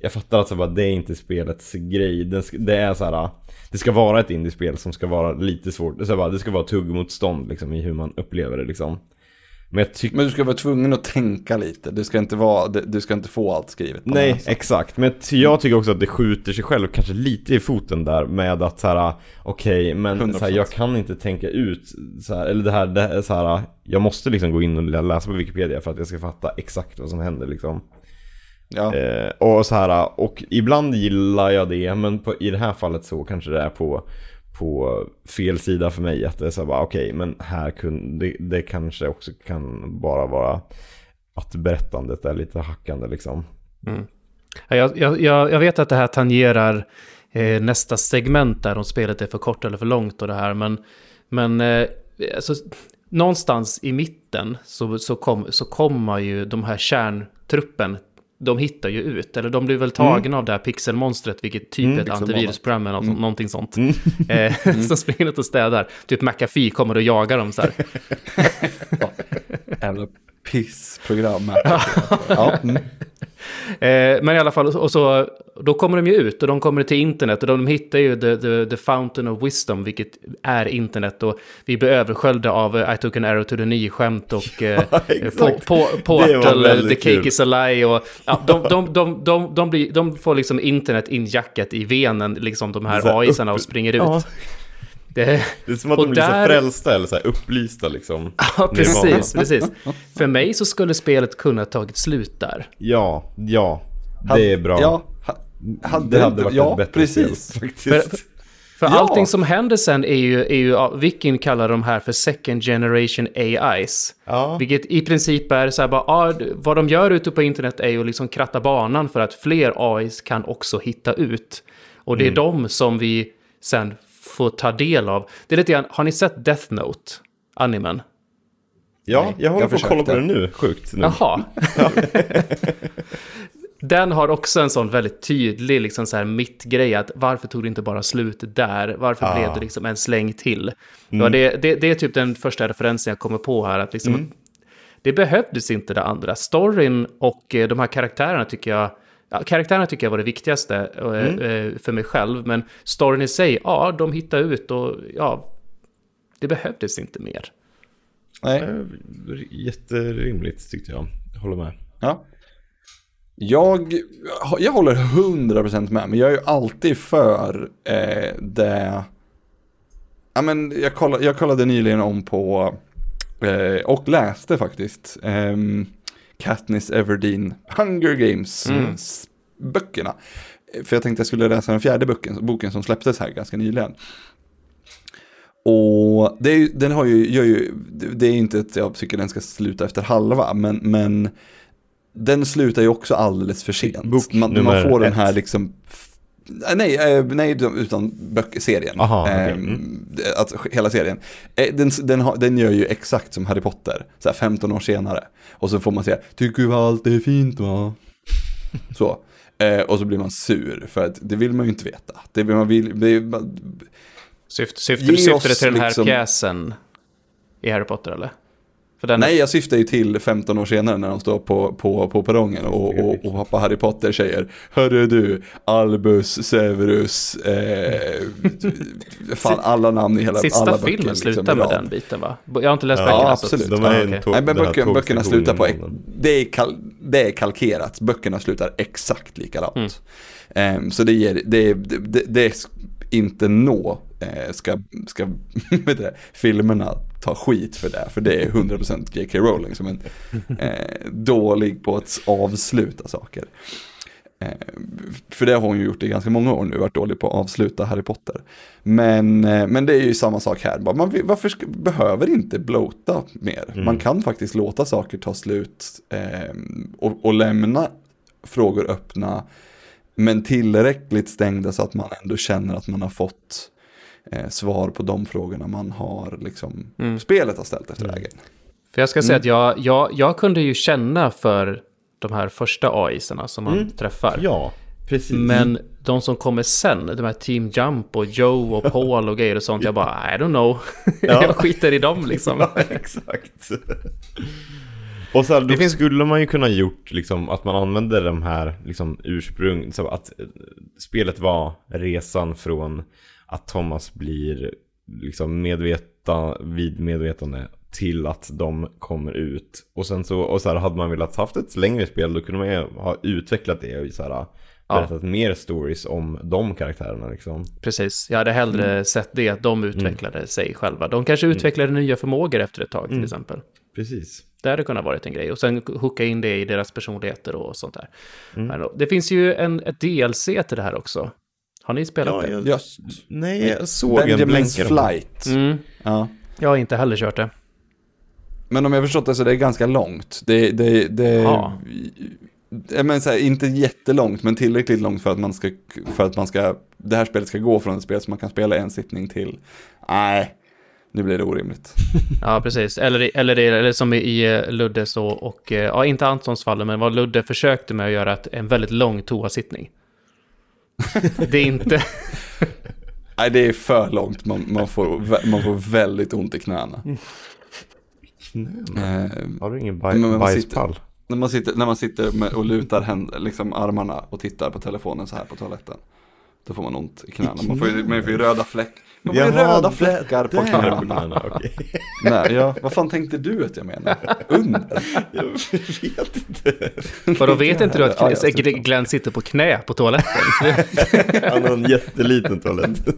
jag fattar att så bara, det är inte spelets grej. Det är så här, det ska vara ett indiespel som ska vara lite svårt. Det ska vara, det ska vara tuggmotstånd liksom, i hur man upplever det. Liksom. Men, men du ska vara tvungen att tänka lite. Du ska inte, vara, du ska inte få allt skrivet. Nej, exakt. Men jag tycker också att det skjuter sig själv kanske lite i foten där med att så här, okej, okay, men så här, jag kan inte tänka ut, så här, eller det här, det så här, jag måste liksom gå in och läsa på Wikipedia för att jag ska fatta exakt vad som händer liksom. Ja. Eh, och så här, och ibland gillar jag det, men på, i det här fallet så kanske det är på, på fel sida för mig. Att det är så bara, okej, okay, men här kunde, det, det kanske också kan bara vara att berättandet är lite hackande liksom. Mm. Jag, jag, jag, jag vet att det här tangerar eh, nästa segment där om spelet är för kort eller för långt och det här. Men, men eh, alltså, någonstans i mitten så, så, kom, så kommer ju de här kärntruppen, de hittar ju ut. Eller de blir väl tagna av det här pixelmonstret, vilket typ Mm, ett antivirusprogram eller något, någonting sånt. <laughs> Eh, som springer runt och städar. Typ McAfee kommer och jagar dem så här. <laughs> Jävla pissprogram. <laughs> ja, mm. Eh, men i alla fall, och så, då kommer de ju ut och de kommer till internet och de hittar ju the, the, the Fountain of Wisdom, vilket är internet. Och vi blir översköljda av eh, I took an arrow to the knee-skämt och <laughs> eh, Det var Portal, eh, The Cake kul. is a lie och ja, de, de, de, de, de, blir, de får liksom internet injackat i venen, liksom de här AI-sarna och springer ut. Ja. Det, Det är som att de blir så där- frälsta eller så här upplysta liksom. <laughs> ja, precis, <laughs> precis. För mig så skulle spelet kunna tagit slut där. Ja, ja. Det är bra. Ja, ha, hade det hade varit ja, ett bättre precis. spel faktiskt. För, för Ja. allting som händer sen är ju, är ju ja, Viking kallar de här för second generation AIs. Ja. Vilket i princip är så här bara, ja, d- vad de gör ute på internet är ju att liksom kratta banan för att fler AIs kan också hitta ut. Och det Mm. är de som vi sen får ta del av. Det är lite grann, har ni sett Death Note? Animen? Ja, Nej, jag håller jag på att kolla på den nu. Sjukt. Nu. Jaha. <laughs> <laughs> Den har också en sån väldigt tydlig liksom så här mittgrej att varför tog det inte bara slut där? Varför blev det liksom en släng till? Ja, det, det, det är typ den första referensen jag kommer på här. Att liksom, Det behövdes inte det andra. Storyn och eh, de här karaktärerna tycker jag Ja, karaktärerna tycker jag var det viktigaste eh, eh, för mig själv, men storyn i sig, ja, de hittar ut och ja, det behövdes inte mer. Nej. Jätterimligt tyckte jag. Jag håller med. Ja. Jag, jag håller 100% med, men jag är ju alltid för eh, det... Ja, men jag, kollade, jag kollade nyligen om på, eh, och läste faktiskt, eh, Katniss Everdeen Hunger Games Mm. böckerna. För jag tänkte jag skulle läsa den fjärde boken, boken som släpptes här ganska nyligen. Och det är, den har ju, gör ju, det är inte att jag tycker den ska sluta efter halva, men, men den slutar ju också alldeles för sent. Bok man, man får den här liksom, nej, eh, nej utan böcker, serien. Aha, okej. Eh, Mm. Att, hela serien. Eh, Den, den, den gör ju exakt som Harry Potter, så här 15 år senare. Och så får man säga, tycker du allt är fint va? <laughs> Så. Eh, och så blir man sur, för att det vill man ju inte veta. Det vill man vill, det, är- Syft, oss du till den här liksom- pjäsen i Harry Potter eller? För den, Nej, jag syftar ju till 15 år senare när de står på, på, på perrongen och, och, och pappa Harry Potter säger Hörru du, Albus, Severus, eh, <laughs> fan alla namn i hela Sista alla filmen böcker, slutar liksom, med rad. den biten va? Jag har inte läst Ja, böckerna. absolut. Så, De ja, är okej. tå- Nej, men den här böcker, böckerna slutar på, det är, kal, det är kalkerat, böckerna slutar exakt likadant. Mm. Ehm, så det ger, det, det, det, det är inte nå, eh, ska, ska <laughs> det, filmerna ta skit för det, för det är 100% J.K. Rowling som är <laughs> eh, dålig på att avsluta saker. Eh, för det har hon ju gjort i ganska många år nu, varit dålig på att avsluta Harry Potter. Men, eh, men det är ju samma sak här, man, varför ska, behöver inte bloata mer? Man kan faktiskt låta saker ta slut eh, och, och lämna frågor öppna, men tillräckligt stängda så att man ändå känner att man har fått eh, svar på de frågorna man har, liksom, Mm. spelet har ställt efter vägen. För jag ska säga att jag, jag, jag kunde ju känna för de här första AIserna som man träffar. Ja, precis. Men de som kommer sen, de här Team Jump och Joe och <laughs> Paul och grejer och sånt, jag bara, I don't know. <laughs> Ja. jag skiter i dem <laughs> liksom. Ja, exakt. Och så här, då Det finns- skulle man ju kunna gjort liksom att man använder de här liksom ursprung, så att eh, spelet var resan från att Thomas blir liksom medveta, vid medvetande till att de kommer ut. Och sen så, och så här, hade man velat haft ett längre spel då kunde man ju ha utvecklat det och så här, berättat mer stories om de käractärerna liksom. Precis, jag hade hellre sett det, att de utvecklade sig själva. De kanske utvecklade nya förmågor efter ett tag till exempel. Precis. Det hade kunnat varit en grej. Och sen hooka in det i deras personligheter och sånt där. Då- det finns ju en, ett DLC till det här också. Har ni spelat Ja, det? jag, Just. nej, jag såg en Benjamin's blänkare. Flight. Mm, Ja. jag har inte heller kört det. Men om jag förstått det så är det ganska långt. Det, det, det, Ja. menar så här, inte jättelångt, men tillräckligt långt för att man ska, för att man ska, det här spelet ska gå från ett spel som man kan spela en sittning till, nej, nu blir det orimligt. <laughs> Ja, precis. Eller, eller, eller som i eh, Luddes och, och, eh, ja, inte Antons fall, men vad Ludde försökte med att göra ett, en väldigt lång toasittning. <laughs> Det är inte... Nej, det är för långt, man, man, får, man får väldigt ont i knäna. Eh, Har du ingen baj- man bajspall? när man sitter, när man sitter med, och lutar händer, liksom armarna och tittar på telefonen så här på toaletten. Då får man ont i knäna. Man får ju, man får ju röda fläck. Man får ju röda fläckar på Där på knäna. <laughs> Nej, ja, vad fan tänkte du att jag menar? Under? Jag vet inte. För då vet inte du att Ja, jag sitter på. Glenn sitter på knä på toaletten. <laughs> Han har en jätteliten toalett.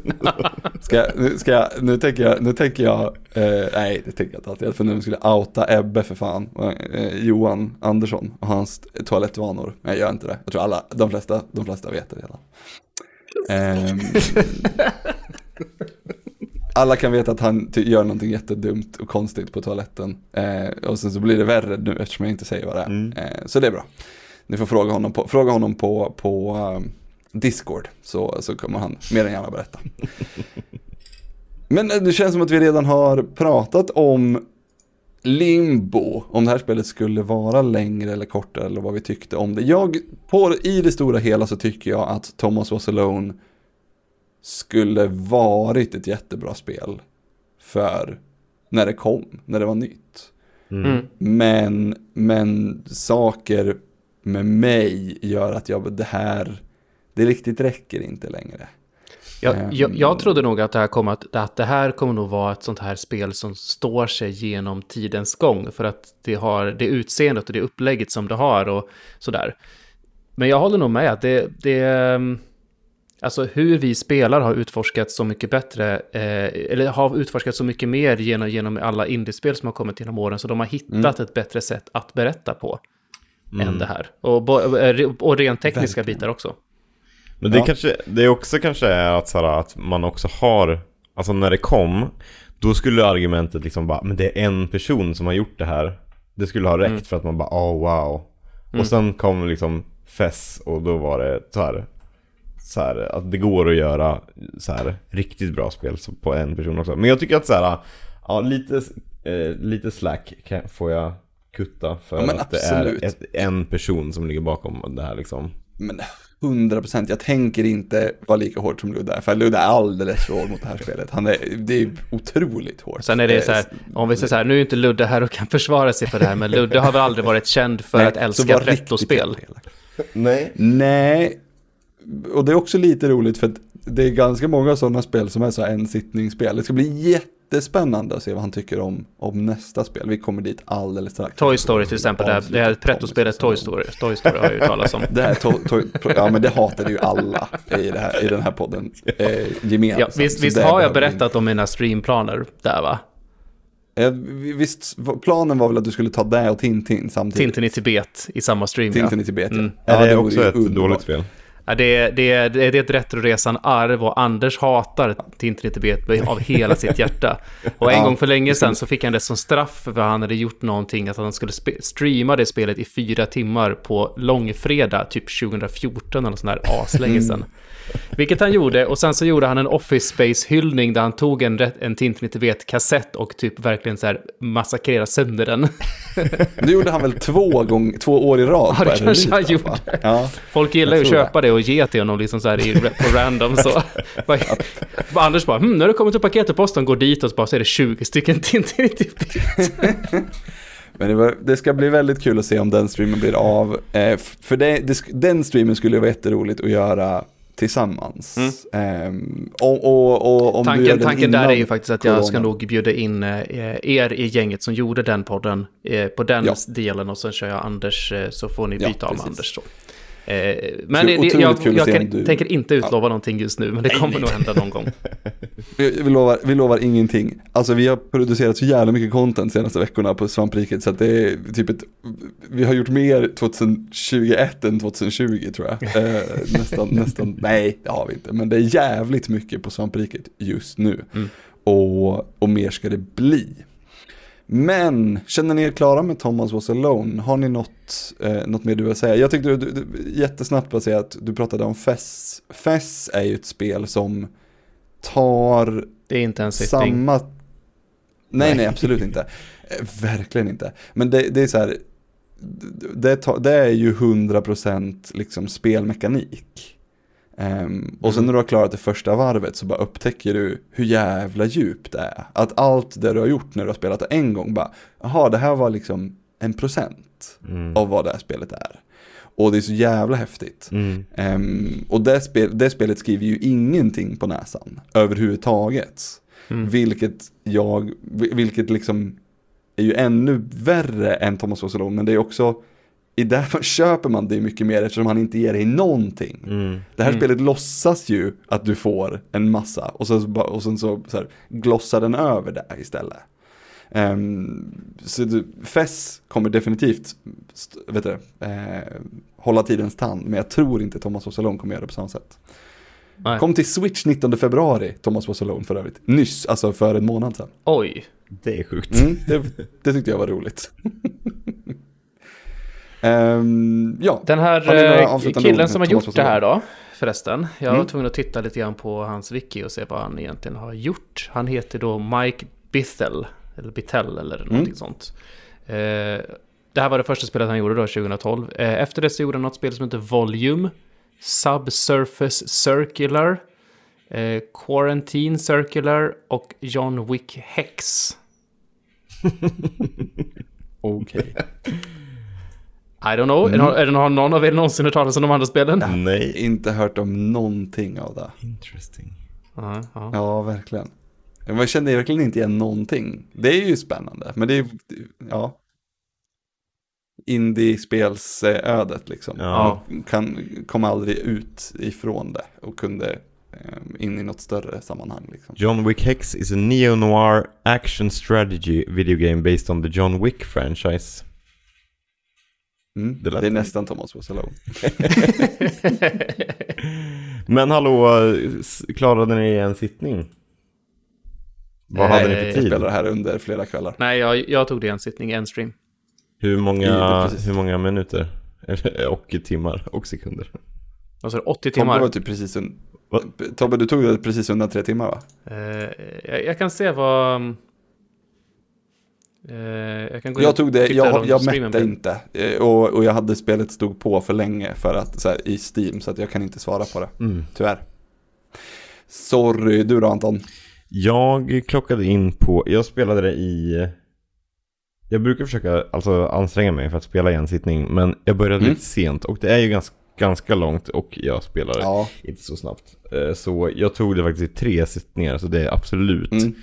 Ska, jag- nu, ska jag, nu tänker jag, nu tänker jag, eh, nej det tänker jag inte alltid, för nu skulle jag outa Ebbe för fan, eh, Johan Andersson och hans toalettvanor. Men jag gör inte det, jag tror alla, de flesta, de flesta vet det redan. Ehm, <laughs> alla kan veta att han gör någonting jättedumt och konstigt på toaletten. Eh, och sen så blir det värre nu eftersom jag inte säger vad det är. Mm. Eh, så det är bra. Ni får fråga honom på, fråga honom på, på ehm, Discord så, så kommer han mer än gärna berätta. <laughs> Men eh, det känns som att vi redan har pratat om Limbo, om det här spelet skulle vara längre eller kortare eller vad vi tyckte om det. Jag, på, i det stora hela så tycker jag att Thomas Was Alone skulle varit ett jättebra spel för när det kom, när det var nytt. Mm. Men, men saker med mig gör att jag, det här, det riktigt räcker inte längre. Jag, Ehm. jag, jag trodde nog att det, här kommer att, att det här kommer nog vara ett sånt här spel som står sig genom tidens gång. För att det har det utseendet och det upplägget som det har och sådär. Men jag håller nog med att det, det ehm, Alltså hur vi spelar har utforskat så mycket bättre, eh, eller har utforskat så mycket mer genom, genom alla indiespel som har kommit genom åren, så de har hittat ett bättre sätt att berätta på än det här. Och, eh, och rent tekniska Verkligen. bitar också. Men det, Ja. kanske, det också kanske är att, så här, att man också har, alltså när det kom, då skulle argumentet liksom bara, men det är en person som har gjort det här. Det skulle ha räckt Mm. för att man bara, oh wow. Och sen kom liksom Fess och då var det så här, så här, att det går att göra så här riktigt bra spel på en person också. Men jag tycker att så här, ja lite, eh, lite slack kan, får jag kutta för Ja, att det absolut. är ett, en person som ligger bakom det här liksom. Men 100 procent, jag tänker inte vara lika hårt som Ludde är, för Ludde är alldeles för hård mot det här spelet. Han är, det är otroligt hårt. Sen är det så här, om vi säger så här, nu är inte Ludde här och kan försvara sig för det här, men Ludde har väl aldrig varit känd för Nej, att älska retrospel. Nej. Nej, och det är också lite roligt för att det är ganska många sådana spel som är så här en sittningsspel. Det ska bli jättespännande att se vad han tycker om, om nästa spel. Vi kommer dit alldeles strax. Toy Story till exempel, det här, det här pretto-spelet Toy Story, Toy Story har jag ju talat om. <laughs> Det här, to, to, ja men det hatade ju alla i, det här, i den här podden eh, gemensamt. Ja, visst visst det har jag berättat om mina streamplaner där va? Eh, Visst, planen var väl att du skulle ta det och Tintin samtidigt? Tintin i Tibet i samma stream Tintin ja. i Tibet, Mm. ja. Är det, vore också ju ett underbart. dåligt spel? Ja, det, det, är, det är ett Retroresan-arv och Anders hatar Tintin i Tibet av hela sitt hjärta. <laughs> Och en Ja, gång för länge det sedan så fick han det som straff för han hade gjort någonting, att han skulle streama det spelet i fyra timmar på långfredag, typ 2014 eller sån där aslänge sedan. Vilket han gjorde, och sen så gjorde han en Office Space-hyllning där han tog en, en Tintin i Tibet-kassett och typ verkligen så här massakrerade sönder den. <laughs> Det gjorde han väl två, gång, två år i rad? Ja, det kanske han gjorde. Ja. Folk gillar ju att köpa det och ge till honom liksom så här i, på random så. <laughs> Anders bara, hm, nu har det kommit ett paket till posten, går dit och så bara så är det 20 stycken <laughs> Tintin i. Men det, var, det ska bli väldigt kul att se om den streamen blir av. Eh, för det, det, den streamen skulle vara jätteroligt att göra tillsammans. Ehm, och, och, och om du gör Mm. Tanken, den tanken där är ju faktiskt att jag ska nog bjuda in eh, er i gänget som gjorde den podden eh, på den Ja. delen och sen kör jag Anders eh, så får ni Ja, byta av med. Anders då. Eh, Men det, det, jag, jag kan, du- tänker inte utlova någonting just nu, men det kommer nog hända någon gång. <laughs> Vi, vi, lovar, vi lovar ingenting. Alltså vi har producerat så jävla mycket content senaste veckorna på Svampriket så att det är typ ett, vi har gjort mer 2021 än 2020 tror jag. Eh, <laughs> nästan, nästan, nej det har vi inte, men det är jävligt mycket på Svampriket just nu. Mm. Och, och mer ska det bli. Men, känner ni er klara med Thomas Was Alone? Har ni något, eh, något mer du vill säga? Jag tyckte du, du, du jättesnabbt bara säga att du pratade om FES. FES är ju ett spel som tar Det är inte en sitting. samma... Nej, nej, absolut inte. <laughs> Eh, Verkligen inte. Men det, det är så här, det, det är ju 100% liksom spelmekanik. Ehm, och sen Mm. när du har klarat det första varvet så bara upptäcker du hur jävla djupt det är. Att allt det du har gjort när du har spelat det en gång bara, jaha det här var liksom en procent Mm. av vad det här spelet är. Och det är så jävla häftigt. Mm. Ehm, och det, spel, det spelet skriver ju ingenting på näsan överhuvudtaget. Mm. Vilket jag, vilket liksom är ju ännu värre än Thomas Was Alone, men det är också, i där <laughs> köper man det mycket mer eftersom han inte ger dig någonting. Mm. Det här Mm. spelet låtsas ju att du får en massa och sen så, och sen så, så här, glossar den över det istället. Um, så du, FES kommer definitivt vet du, eh, hålla tidens tand, men jag tror inte Thomas Was Alone kommer göra det på samma sätt. Nej. Kom till Switch 19 februari, Thomas Was Alone för övrigt. Nyss, alltså för en månad sedan. Oj. Det är sjukt. Mm, det, <laughs> det tyckte jag var roligt. <laughs> Ehm, ja, Den här eh, killen ord, som har gjort det här då, förresten. Jag var Mm. tvungen att titta lite grann på hans wiki och se vad han egentligen har gjort. Han heter då Mike Bithell, eller Bithell eller Mm. någonting sånt. Eh, det här var det första spelet han gjorde då, 2012. Eh, efter det så gjorde han något spel som heter Volume, Subsurface Circular, eh, Quarantine Circular och John Wick Hex. <laughs> okej. I don't know, Mm. är, det, har någon av er någonsin hört talas om de andra spelen? Nej. Inte hört om någonting av det. Interesting. Ja, ja. Ja, verkligen. Man kände verkligen inte igen någonting. Det är ju spännande, men det är ja. Indie-spelsödet liksom. Ja. Kan, kom aldrig ut ifrån det och kunde eh, in i något större sammanhang liksom. John Wick Hex is a neo-noir action strategy video game based on the John Wick franchise. Mm. Det Det, är nästan Thomas Was Alone. <laughs> Men hallå, klarade ni en sittning? Vad hade ni för Jag tid? spelar det här under flera kvällar. Nej, jag, jag tog det en sittning, en stream. Hur många, hur många minuter? <laughs> och timmar och sekunder? Alltså 80 Tobbe timmar. var typ precis un... Tobbe, du tog det precis under tre timmar va? Eh, jag, jag kan se vad... eh, jag kan gå Jag tog det, jag, jag mätte inte. Eh, Och, och jag hade spelet stod på för länge för att, så här, i Steam, så att jag kan inte svara på det. Mm. Tyvärr. Sorry, du då Anton? Jag klockade in på, jag spelade det i... Jag brukar försöka alltså, anstränga mig för att spela i en sittning, men jag började Mm. lite sent och det är ju ganska, ganska långt och jag spelar Ja. inte så snabbt. Eh, Så jag tog det faktiskt i tre sittningar, så det är absolut Mm.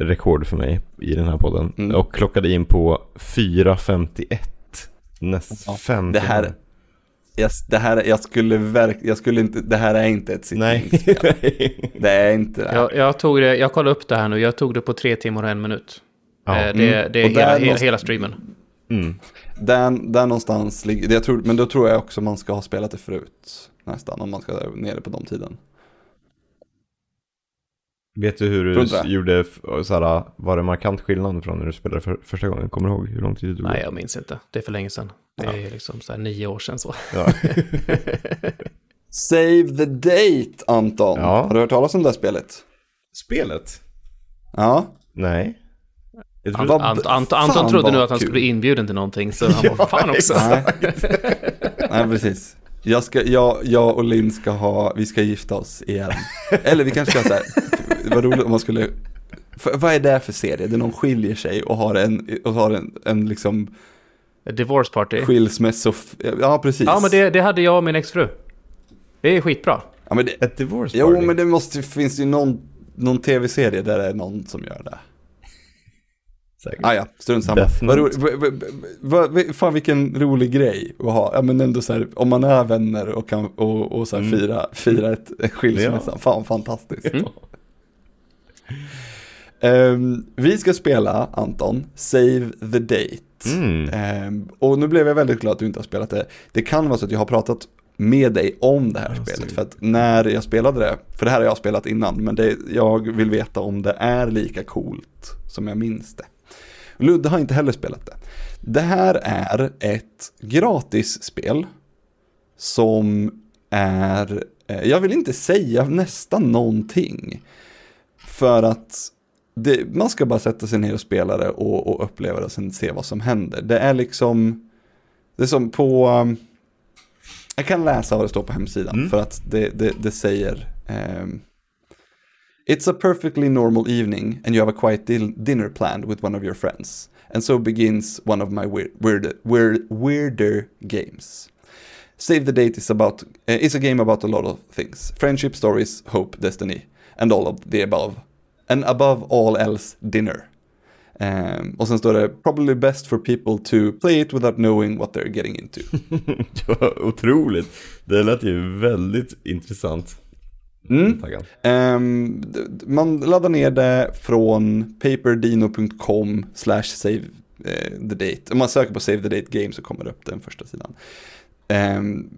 Rekord för mig i den här podden. Mm. Och klockade in på 4.51. Näst Ja, fem det här-. Jag, det här, jag skulle verk, jag skulle inte, det här är inte ett Nej. sittningsspel. <laughs> Det är inte det. Jag, jag, tog det, jag kollade upp det här nu, jag tog det på tre timmar och en minut. Ja. Eh, det, Mm. det är hela, där hela, hela streamen. Mm. Där, där någonstans ligger, jag tror, men då tror jag också man ska ha spelat det förut. Nästan, om man ska nere på de tiden. Vet du hur du gjorde, såhär, var det markant skillnad från när du spelade för, första gången? Kommer du ihåg hur lång tid det tog? Nej, jag minns inte. Det är för länge sedan. Det är liksom så här nio år sedan så. Ja. <laughs> Save the date, Anton. Ja. Har du hört talas om det här spelet? Spelet? Ja. Nej. Tror... Vad- Ant, Ant, Anton trodde nu att han kul. skulle bli inbjuden till någonting, så han <laughs> var fan också. Nej. Nej, precis. Jag, ska, jag, jag och Linn ska ha, vi ska gifta oss igen. <laughs> Eller vi kanske ska så här, var roligt om man skulle, för, vad är det för serie? Där någon skiljer sig och har en, och har en, en liksom Divorce party. skilsmässo, ja precis. Ja, men det, det hade jag och min exfru. Det är skitbra. ja, men det, Ett divorce Jo, party? men det måste, finns ju någon, någon tv-serie där det är någon som gör det. Säkert. Ah, ja, strunt samma. Vad roligt, v- v- v- v- fan vilken rolig grej att ha. Ja men ändå så här, om man är vänner och kan och, och så här Mm. fira, fira ett skilsmässa. Ja. Fan fantastiskt. Mm. <laughs> Ehm, vi ska spela, Anton, Save the Date. Mm. Ehm, och nu blev jag väldigt glad att du inte har spelat det. Det kan vara så att jag har pratat med dig om det här Ja, spelet. För att när jag spelade det, för det här har jag spelat innan, men det, jag vill veta om det är lika coolt som jag minns det. Ludde har inte heller spelat det. Det här är ett gratisspel som är, eh, jag vill inte säga nästan någonting. För att det, man ska bara sätta sig ner och spela det och, och uppleva det och sen se vad som händer. Det är liksom, det är som på, um, jag kan läsa vad det står på hemsidan Mm. för att det, det, det säger um, It's a perfectly normal evening and you have a quiet dil- dinner planned with one of your friends. And so begins one of my weird, weird, weird, weirder games. Save the Date is about uh, is a game about a lot of things: friendship, stories, hope, destiny, and all of the above. And above all else, dinner. Um, och sen står det probably best for people to play it without knowing what they're getting into. Var <laughs> otroligt. Det lät ju väldigt intressant. Mm. D- man laddar ner det från paperdino.com slash save eh, the date. Om man söker på save the date game så kommer det upp den första sidan. Ehm,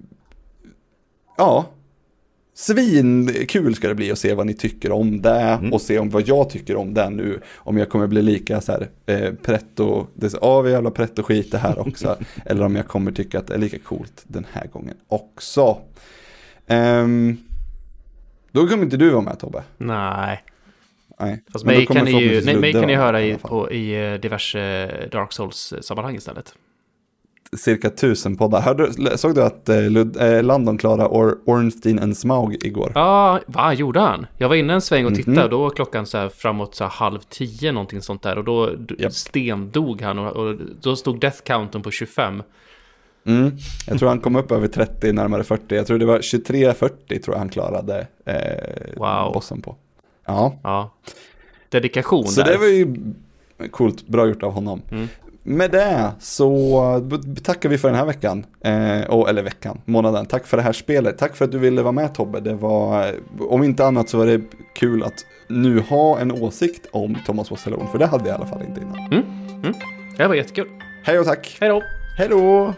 ja, svinkul ska det bli att se vad ni tycker om det och se om vad jag tycker om det nu. Om jag kommer bli lika så här eh, pretto, det är vi jävla pretto skit det här också. <laughs> eller om jag kommer tycka att det är lika coolt den här gången också. Ehm, då kommer inte du vara med Tobbe. Nej. Nej. Fast mig kan, ni ju, nej, mig kan ni höra i, på, i eh, diverse Dark Souls-sammanhang istället. Cirka tusen poddar. Hörde, såg du att eh, Lud, eh, Landon klarade Or, Ornstein and Smaug igår? Ja, vad gjorde han? Jag var inne en sväng och Mhm. tittade och då var klockan så här framåt så här halv tio någonting sånt där och då Japp. stendog han och, och då stod death counten på 25. Mm. Jag tror han kom upp över 30, närmare 40. Jag tror det var 23-40 tror jag han klarade eh, Wow. bossen på. Ja, Ja. Dedikation så där. det var ju coolt. Bra gjort av honom. Mm. Med det så tackar vi för den här veckan. Eh, och, eller veckan, månaden. Tack för det här spelet. Tack för att du ville vara med Tobbe. Det var, om inte annat så var det kul att nu ha en åsikt om Thomas Was Alone. För det hade jag i alla fall inte innan. Det var jättekul. Hej och tack. Hej då! Hej då!